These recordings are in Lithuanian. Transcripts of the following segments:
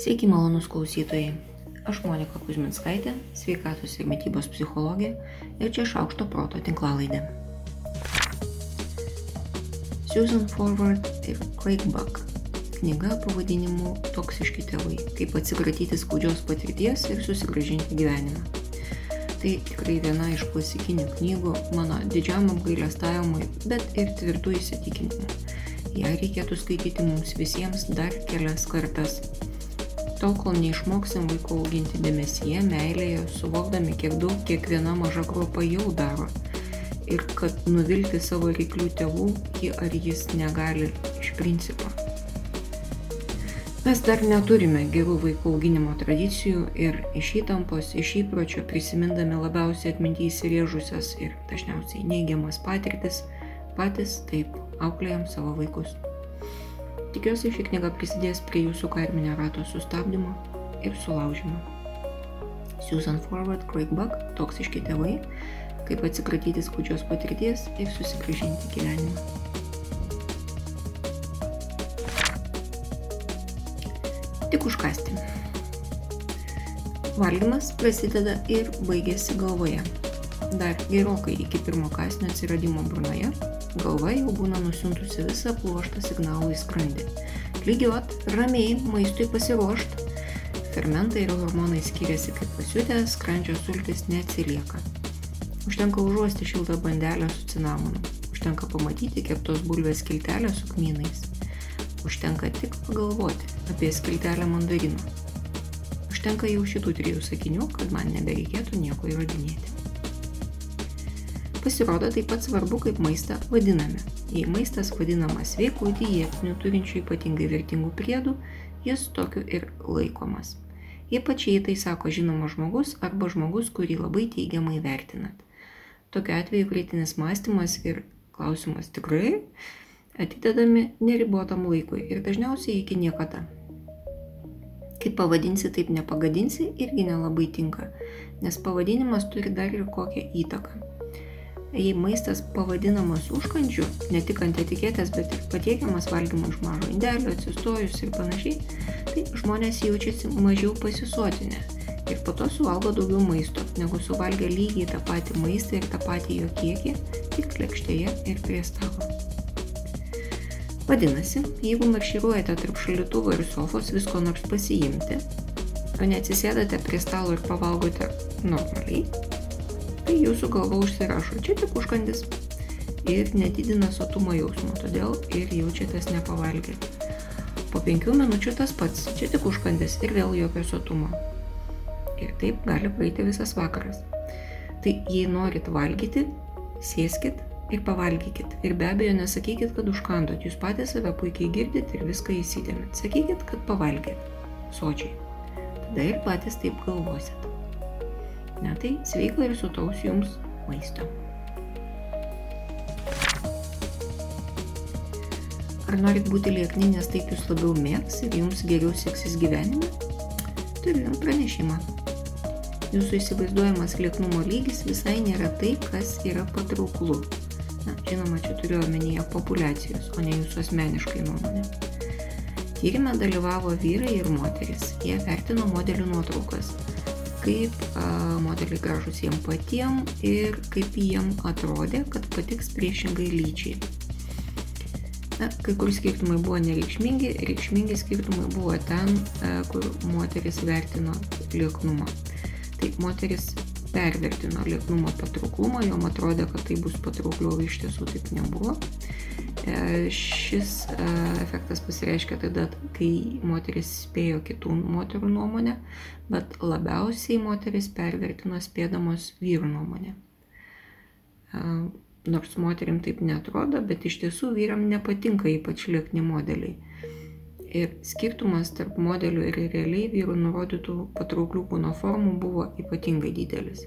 Sveiki, malonus klausytojai. Aš Monika Kuzminskaitė, sveikatos ir mytybos psichologė ir čia šaukšto proto tinklalaidė. Susan Forward ir Craig Buck. Knyga pavadinimu Toksiški tėvai - kaip atsikratyti skaudžios patirties ir susigražinti gyvenimą. Tai tikrai viena iš klasikinių knygų mano didžiam apgailestavimui, bet ir tvirtų įsitikinimų. Ja reikėtų skaityti mums visiems dar kelias kartas tol kol neišmoksim vaikų auginti dėmesyje, meilėje, suvokdami, kiek daug kiekviena maža kruopa jau daro. Ir kad nuvilti savo reiklių tėvų ji ar jis negali iš principo. Mes dar neturime gerų vaikų auginimo tradicijų ir iš įtampos, iš įpročio prisimindami labiausiai atmintį įsirėžusias ir dažniausiai neigiamas patirtis, patys taip auklėjam savo vaikus. Tikiuosi, ši knyga prisidės prie jūsų karminio rato sustabdymo ir sulaužymo. Susan Forward, Craig Buck, toksiški tėvai, kaip atsikratyti skaudžios patirties ir susigražinti gyvenimą. Tik užkasti. Valgymas prasideda ir baigėsi galvoje. Dar gerokai iki pirmo kasnio atsiradimo burnoje galva jau būna nusiuntusi visą pluoštą signalų į skrandį. Lygiuot, ramiai, maistui pasiruošt. Fermentai ir hormonai skiriasi kaip pasiutę, skrandžio sultis neatsilieka. Užtenka užuosti šiltą bandelę su cinamonu. Užtenka pamatyti keptos bulvės skiltelę su kmynais. Užtenka tik pagalvoti apie skiltelę mandarino. Užtenka jau šitų trijų sakinių, kad man nebereikėtų nieko įrodinėti. Pasirodo taip pat svarbu, kaip maistą vadiname. Jei maistas vadinamas sveiku, dietiniu, turinčiu ypatingai vertingų priedų, jis tokiu ir laikomas. Ypač jei tai sako žinomas žmogus arba žmogus, kurį labai teigiamai vertinat. Tokiu atveju kritinis mąstymas ir klausimas tikrai atidedami neribotam laikui ir dažniausiai iki niekada. Kaip pavadinsi, taip nepagadinsi irgi nelabai tinka, nes pavadinimas turi dar ir kokią įtaką jei maistas pavadinamas užkandžiu, ne tik ant etiketės, bet ir patiekiamas valgymo iš mažo indelio, atsistojus ir panašiai, tai žmonės jaučiasi mažiau pasisotinę ir po to suvalgo daugiau maisto, negu suvalgė lygiai tą patį maistą ir tą patį jo kiekį, tik lėkštėje ir prie stalo. Vadinasi, jeigu marširuojate tarp šaldytuvo ir sofos visko nors pasiimti, o neatsisėdate prie stalo ir pavalgote normaliai, tai jūsų galva užsirašo, čia tik užkandis ir nedidina sotumo jausmo, todėl ir jaučiatės nepavalgę. Po penkių minučių tas pats, čia tik užkandis ir vėl jokio sotumo. Ir taip gali praeiti visas vakaras. Tai jei norit valgyti, sėskit ir pavalgykit. Ir be abejo nesakykit, kad užkandot, jūs patys save puikiai girdit ir viską įsidėmit. Sakykit, kad pavalgėt. Sočiai. Tada ir patys taip galvosit. Ne, tai sveika ir sutaus jums maisto. Ar norit būti liekni, nes taip jūs labiau mėgs ir jums geriau seksis gyvenime? Turiu jums pranešimą. Jūsų įsivaizduojamas lieknumo lygis visai nėra tai, kas yra patrauklu. Na, žinoma, čia turiu omenyje populacijos, o ne jūsų asmeniškai nuomonė. Tyrime dalyvavo vyrai ir moteris. Jie vertino modelių nuotraukas kaip modeliai gražus jiem patiem ir kaip jiem atrodė, kad patiks priešingai lyčiai. Na, kai kur skirtumai buvo nereikšmingi, reikšmingi skirtumai buvo ten, kur moteris vertino lieknumą. Tai moteris pervertino lieknumo patrauklumą, jom atrodė, kad tai bus patraukliau, iš tiesų taip nebuvo. E, šis e, efektas pasireiškia tada, kai moteris spėjo kitų moterų nuomonę, bet labiausiai moteris pervertino spėdamos vyrų nuomonę. E, nors moterim taip netrodo, bet iš tiesų vyram nepatinka ypač liekni modeliai. Ir skirtumas tarp modelių ir realiai vyrų nurodytų patrauklių kūno formų buvo ypatingai didelis.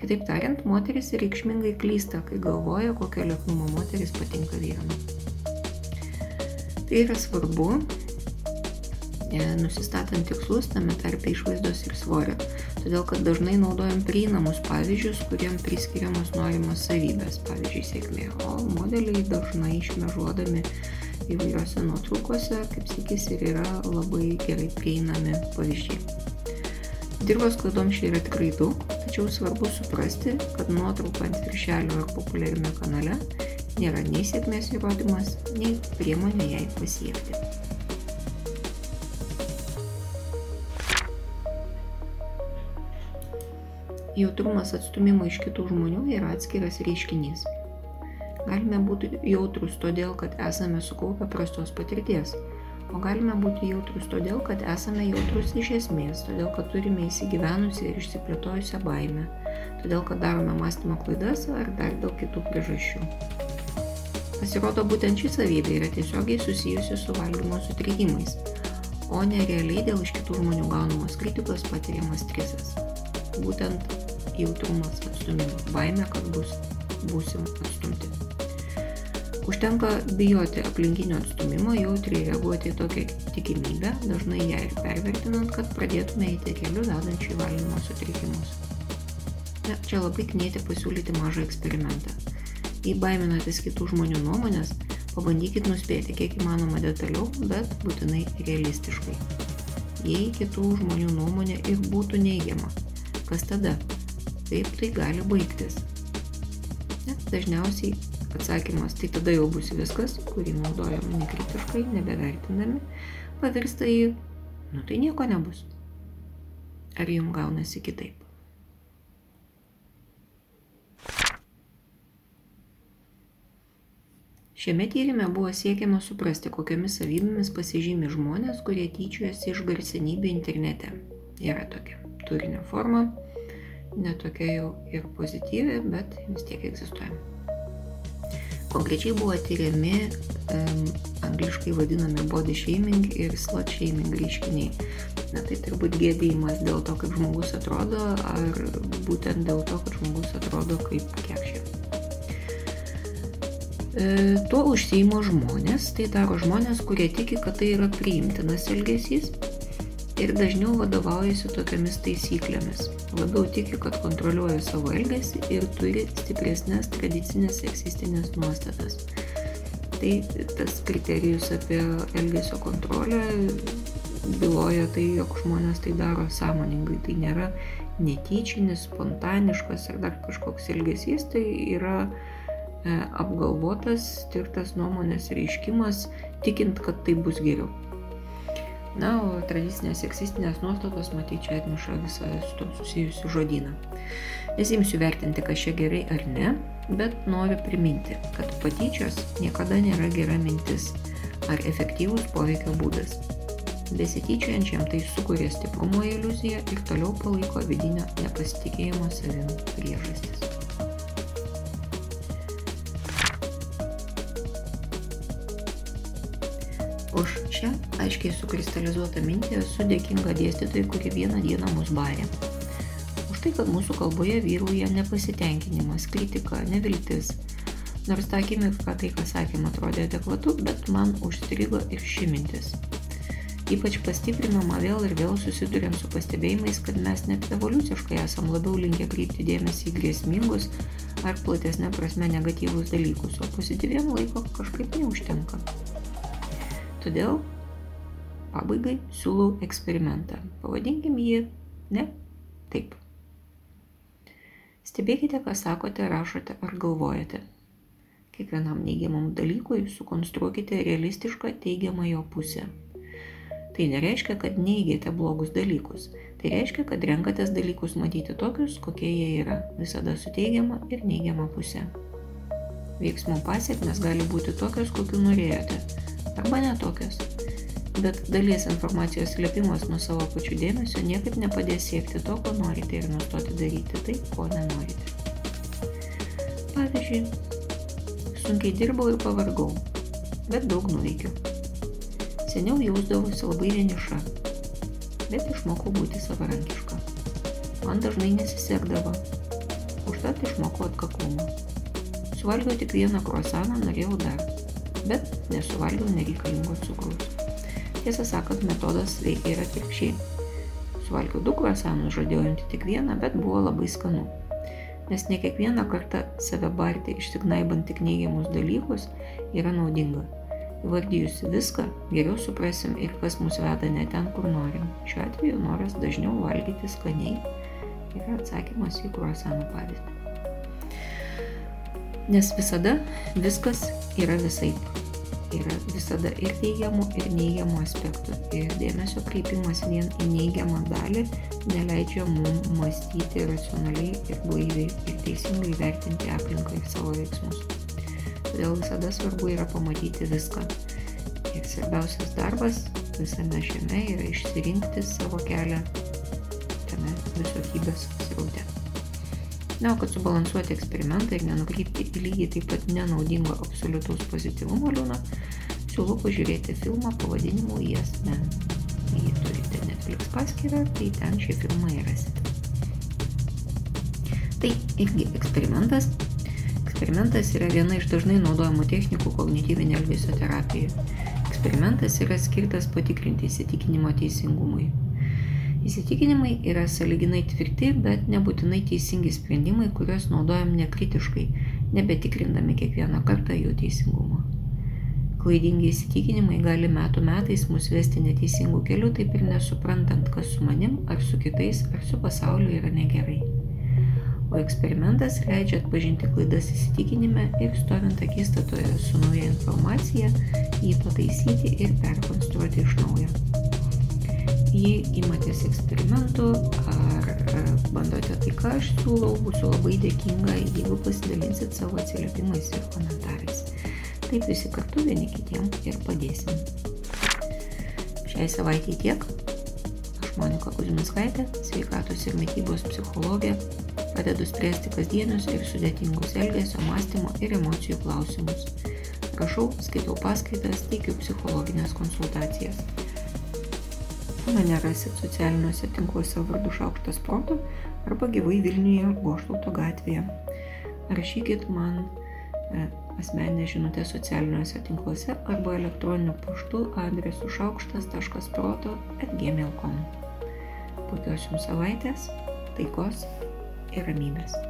Kitaip tariant, moteris reikšmingai klysta, kai galvoja, kokio lieknumo moteris patinka vyrams. Tai yra svarbu, e, nusistatant tikslus tame tarpe išvaizdos ir svorio, todėl kad dažnai naudojam prieinamus pavyzdžius, kuriem priskiriamos norimos savybės, pavyzdžiui, sėkmė, o modeliai dažnai išmežuodami įvairiose nuotraukose, kaip sakys, ir yra labai gerai prieinami pavyzdžiai. Dirbos klaidom čia yra tikrai daug, tačiau svarbu suprasti, kad nuotrauka ant viršelio ar populiariame kanale nėra nei sėkmės įrodymas, nei priemonė jai pasiekti. Jautrumas atstumimo iš kitų žmonių yra atskiras reiškinys. Galime būti jautrus todėl, kad esame sukaupę prastos patirties, o galime būti jautrus todėl, kad esame jautrus iš esmės, todėl, kad turime įsigyvenusią ir išsiplėtojusią baimę, todėl, kad darome mąstymo klaidas ar dar dėl kitų priežasčių. Pasirodo, būtent ši savybė yra tiesiogiai susijusi su valgymo sutrikimais, o ne realiai dėl iš kitų žmonių gaunamos kritikos patiriamas stresas būtent jautrumas atstumimo, baime, kad bus, būsim atstumti. Užtenka bijoti aplinkinio atstumimo, jautriai reaguoti į tokią tikimybę, dažnai ją ir pervertinant, kad pradėtume eiti keliu vedančių į valgymo sutrikimus. Na, čia labai knieti pasiūlyti mažą eksperimentą. Jei baiminatės kitų žmonių nuomonės, pabandykit nuspėti kiek įmanoma detaliau, bet būtinai realistiškai. Jei kitų žmonių nuomonė ir būtų neigiama, kas tada? Kaip tai gali baigtis? Ne, dažniausiai atsakymas tai tada jau bus viskas, kurį naudojam nekritiškai, nebevertinami, pavirsta į, nu tai nieko nebus. Ar jums gaunasi kitaip? Šiame tyrimė buvo siekiama suprasti, kokiamis savybėmis pasižymi žmonės, kurie tyčiojasi iš garsenybė internete. Yra tokia turinio forma, netokia jau ir pozityvi, bet vis tiek egzistuoja. Konkrečiai buvo tyriami um, angliškai vadinami body shaming ir slut shaming reiškiniai. Na tai turbūt gėdėjimas dėl to, kaip žmogus atrodo, ar būtent dėl to, kad žmogus atrodo kaip kekšė. E, tuo užsieimo žmonės, tai daro žmonės, kurie tiki, kad tai yra priimtinas elgesys ir dažniau vadovaujasi tokiamis taisyklėmis. Labiau tiki, kad kontroliuoja savo elgesį ir turi stipresnės tradicinės seksistinės nuostatas. Tai tas kriterijus apie elgesio kontrolę byloja tai, jog žmonės tai daro sąmoningai. Tai nėra netyčinis, spontaniškas ar dar kažkoks elgesys, tai yra e, apgalvotas, tirtas nuomonės reiškimas, tikint, kad tai bus geriau. Na, o tradicinės seksistinės nuostatos, matyt, čia atmiša visą su to susijusių žodyną. Nesimsiu vertinti, kas čia gerai ar ne, bet noriu priminti, kad patyčios niekada nėra gera mintis ar efektyvus poveikio būdas. Besityčiančiam tai sukuria stiprumo iliuziją ir toliau palaiko vidinio nepasitikėjimo savim priežastis. Už šią aiškiai sukristalizuotą mintį esu dėkinga dėstytojai, kuri vieną dieną mus barė. Už tai, kad mūsų kalboje vyrauja nepasitenkinimas, kritika, neviltis. Nors tą akimirką tai, ką sakėm, atrodė adekvatu, bet man užstrigo ir ši mintis. Ypač pastiprinama vėl ir vėl susidurėm su pastebėjimais, kad mes net evoliuciškai esam labiau linkę kreipti dėmesį į grėsmingus ar platesnė prasme negatyvus dalykus, o pozityviem laiko kažkaip neužtenka. Todėl pabaigai siūlau eksperimentą. Pavadinkim jį ne taip. Stebėkite, ką sakote, rašote ar galvojate. Kiekvienam neigiamam dalykui sukonstruokite realistišką teigiamą jo pusę. Tai nereiškia, kad neigiate blogus dalykus. Tai reiškia, kad renkatės dalykus matyti tokius, kokie jie yra, visada su teigiama ir neigiama pusė. Veiksmų pasiekmes gali būti tokios, kokiu norėjote, arba netokios. Bet dalies informacijos slėpimas nuo savo pačių dėmesio niekaip nepadės siekti to, ko norite ir nustoti daryti tai, ko nenorite. Pavyzdžiui, sunkiai dirbau ir pavargau, bet daug nuveikiau. Seniau jausdavosi labai vieniša, bet išmokau būti savarankiška. Man dažnai nesisekdavo, užtat išmokau atkaklumo. Suvalgiau tik vieną kruasaną, norėjau dar bet nesuvalgiau nereikalingo cukraus. Tiesą sakant, metodas veikia ir atvirkščiai. Suvalgiau du kruasanus, žadėjau imti tik vieną, bet buvo labai skanu. Nes ne kiekvieną kartą save barti išsignaibant tik neigiamus dalykus yra naudinga. Įvardyjusi viską, geriau suprasim ir kas mus veda ne ten, kur norim. Šiuo atveju noras dažniau valgyti skaniai yra atsakymas į kruasanų pavyzdį. Nes visada viskas yra visai. Yra visada ir teigiamų, ir neigiamų aspektų. Ir dėmesio kreipimas vien į neigiamą dalį neleidžia mums mąstyti racionaliai ir blaiviai ir teisingai vertinti aplinką ir savo veiksmus. Todėl visada svarbu yra pamatyti viską. Ir svarbiausias darbas visame šiame yra išsirinkti savo kelią tame visokybės sraute. Na, o kad subalansuoti eksperimentą ir nenukrypti į lygiai taip pat nenaudingo absoliutaus pozityvumo liūną, siūlau pažiūrėti filmą pavadinimu Yes Man. Jei turite Netflix paskyrą, tai ten šį filmą ir rasite. Tai irgi eksperimentas, Eksperimentas yra viena iš dažnai naudojamų technikų kognityvinė elgesio terapijoje. Eksperimentas yra skirtas patikrinti įsitikinimo teisingumui. Įsitikinimai yra saliginai tvirti, bet nebūtinai teisingi sprendimai, kuriuos naudojam nekritiškai, nebetikrindami kiekvieną kartą jų teisingumo. Klaidingi įsitikinimai gali metų metais mus vesti neteisingų kelių, taip ir nesuprantant, kas su manim, ar su kitais, ar su pasauliu yra negerai o eksperimentas leidžia atpažinti klaidas įsitikinime ir stovint akistatoje su nauja informacija, jį pataisyti ir perkonstruoti iš naujo. Jei imatės eksperimentų ar bandote tai, ką aš siūlau, būsiu labai dėkinga, jeigu pasidalinsit savo atsiliepimais ir komentarais. Taip visi kartu vieni kitiem ir padėsim. Šiai savaitėjai tiek. Aš Monika Kuzminskaitė, sveikatos ir mytybos psichologė, padedu spręsti kasdienius ir sudėtingus elgesio, mąstymo ir emocijų klausimus. Rašau, skaitau paskaitas, teikiu psichologinės konsultacijas. Mane rasit socialiniuose tinkluose vardu Šaukštas Proto arba gyvai Vilniuje Goštauto gatvėje. Rašykit man asmeninę žinutę socialiniuose tinkluose arba elektroniniu paštu adresu šaukštas.proto atgmail.com. Puikios jums savaitės, taikos ir ramybės